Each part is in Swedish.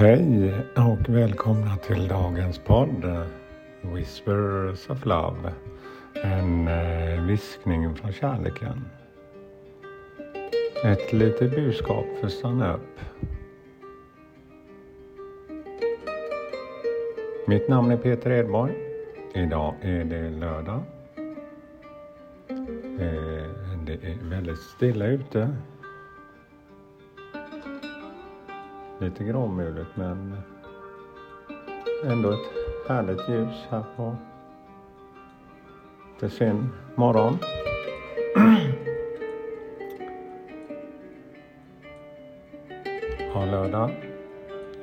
Hej och välkomna till dagens podd Whispers of Love. En eh, viskning från kärleken. Ett litet budskap för att stanna upp. Mitt namn är Peter Edborg. Idag är det lördag. Eh, det är väldigt stilla ute. Lite gråmulet men ändå ett härligt ljus här på lite sen morgon. Ja, lördag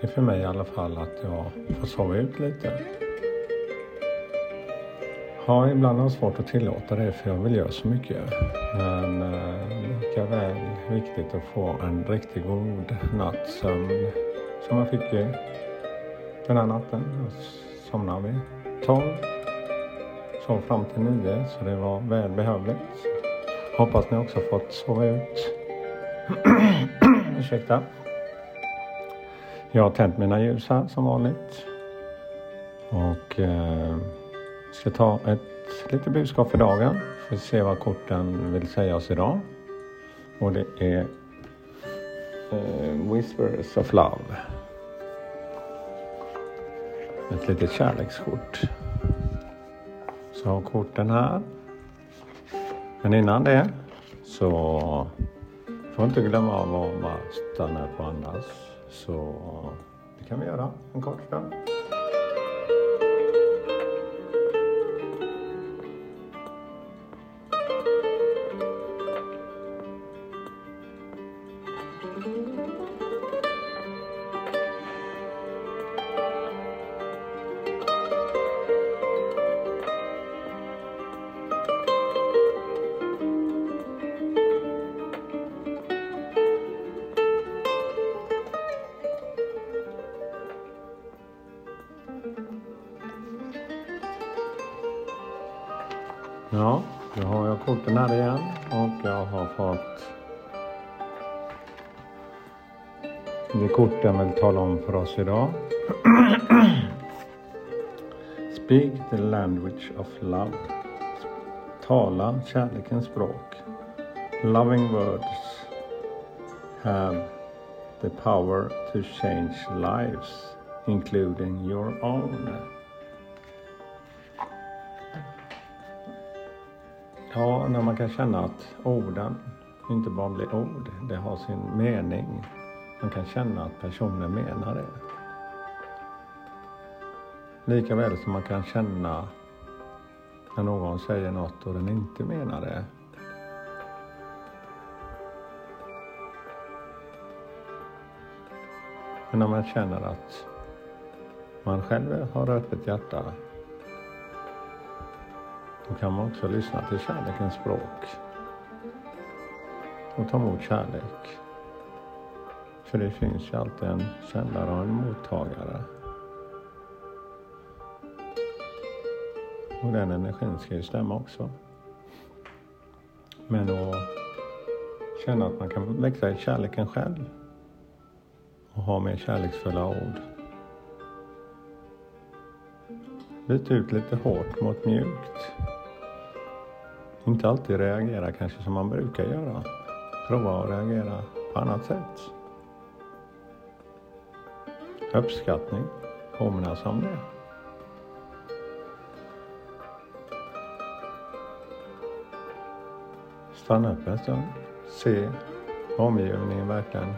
är för mig i alla fall att jag får sova ut lite. Ja, ibland har jag svårt att tillåta det för jag vill göra så mycket. Men eh, lika väl viktigt att få en riktigt god nattsömn som jag fick den här natten. Jag somnade vid 12. Sov fram till 9 så det var välbehövligt. Hoppas ni också fått sova ut. Ursäkta. Jag har tänt mina ljus här som vanligt. Och eh, ska ta ett litet budskap för dagen. Får se vad korten vill säga oss idag. Och det är uh, Whispers of Love. Ett litet kärlekskort. Så har korten här. Men innan det så får inte glömma av att bara stanna upp och andas. Så det kan vi göra en kort stund. Ja, då har jag korten här igen och jag har fått det korten vill tala om för oss idag. Speak the language of love. Tala kärlekens språk. Loving words have the power to change lives, including your own. Ja, när man kan känna att orden inte bara blir ord, det har sin mening. Man kan känna att personen menar det. Likaväl som man kan känna när någon säger något och den inte menar det. Men när man känner att man själv har öppet hjärta då kan man också lyssna till kärlekens språk och ta emot kärlek. För det finns ju alltid en sändare och en mottagare. Och den energin ska ju stämma också. Men att känna att man kan växa i kärleken själv och ha mer kärleksfulla ord. Byt ut lite hårt mot mjukt. Inte alltid reagera kanske som man brukar göra. Prova att reagera på annat sätt. Uppskattning, påminnas om det. Stanna upp en stund. Se vad omgivningen verkligen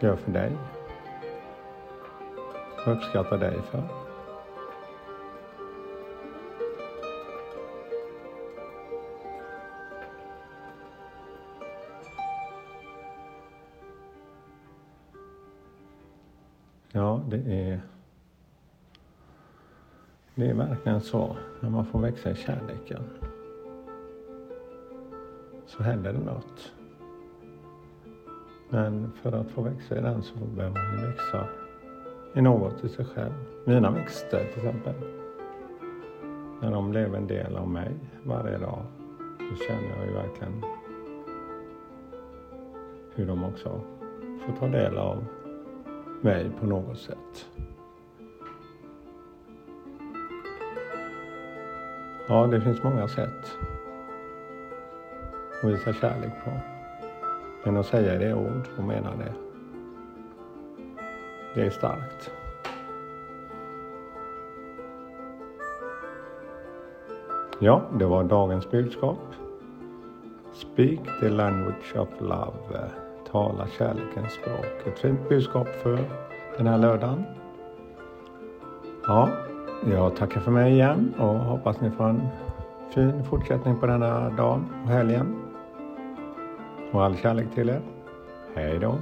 gör för dig. Uppskatta dig för. Ja, det är, det är verkligen så. När man får växa i kärleken så händer det något. Men för att få växa i den så behöver man ju växa i något i sig själv. Mina växter till exempel. När de blev en del av mig varje dag så känner jag ju verkligen hur de också får ta del av mig på något sätt. Ja, det finns många sätt att visa kärlek på. Men att säga det ord och mena det, det är starkt. Ja, det var dagens budskap. Speak the language of love. Tala kärlekens språk. Ett fint budskap för den här lördagen. Ja, jag tackar för mig igen och hoppas ni får en fin fortsättning på denna dagen och helgen. Och all kärlek till er. Hej då!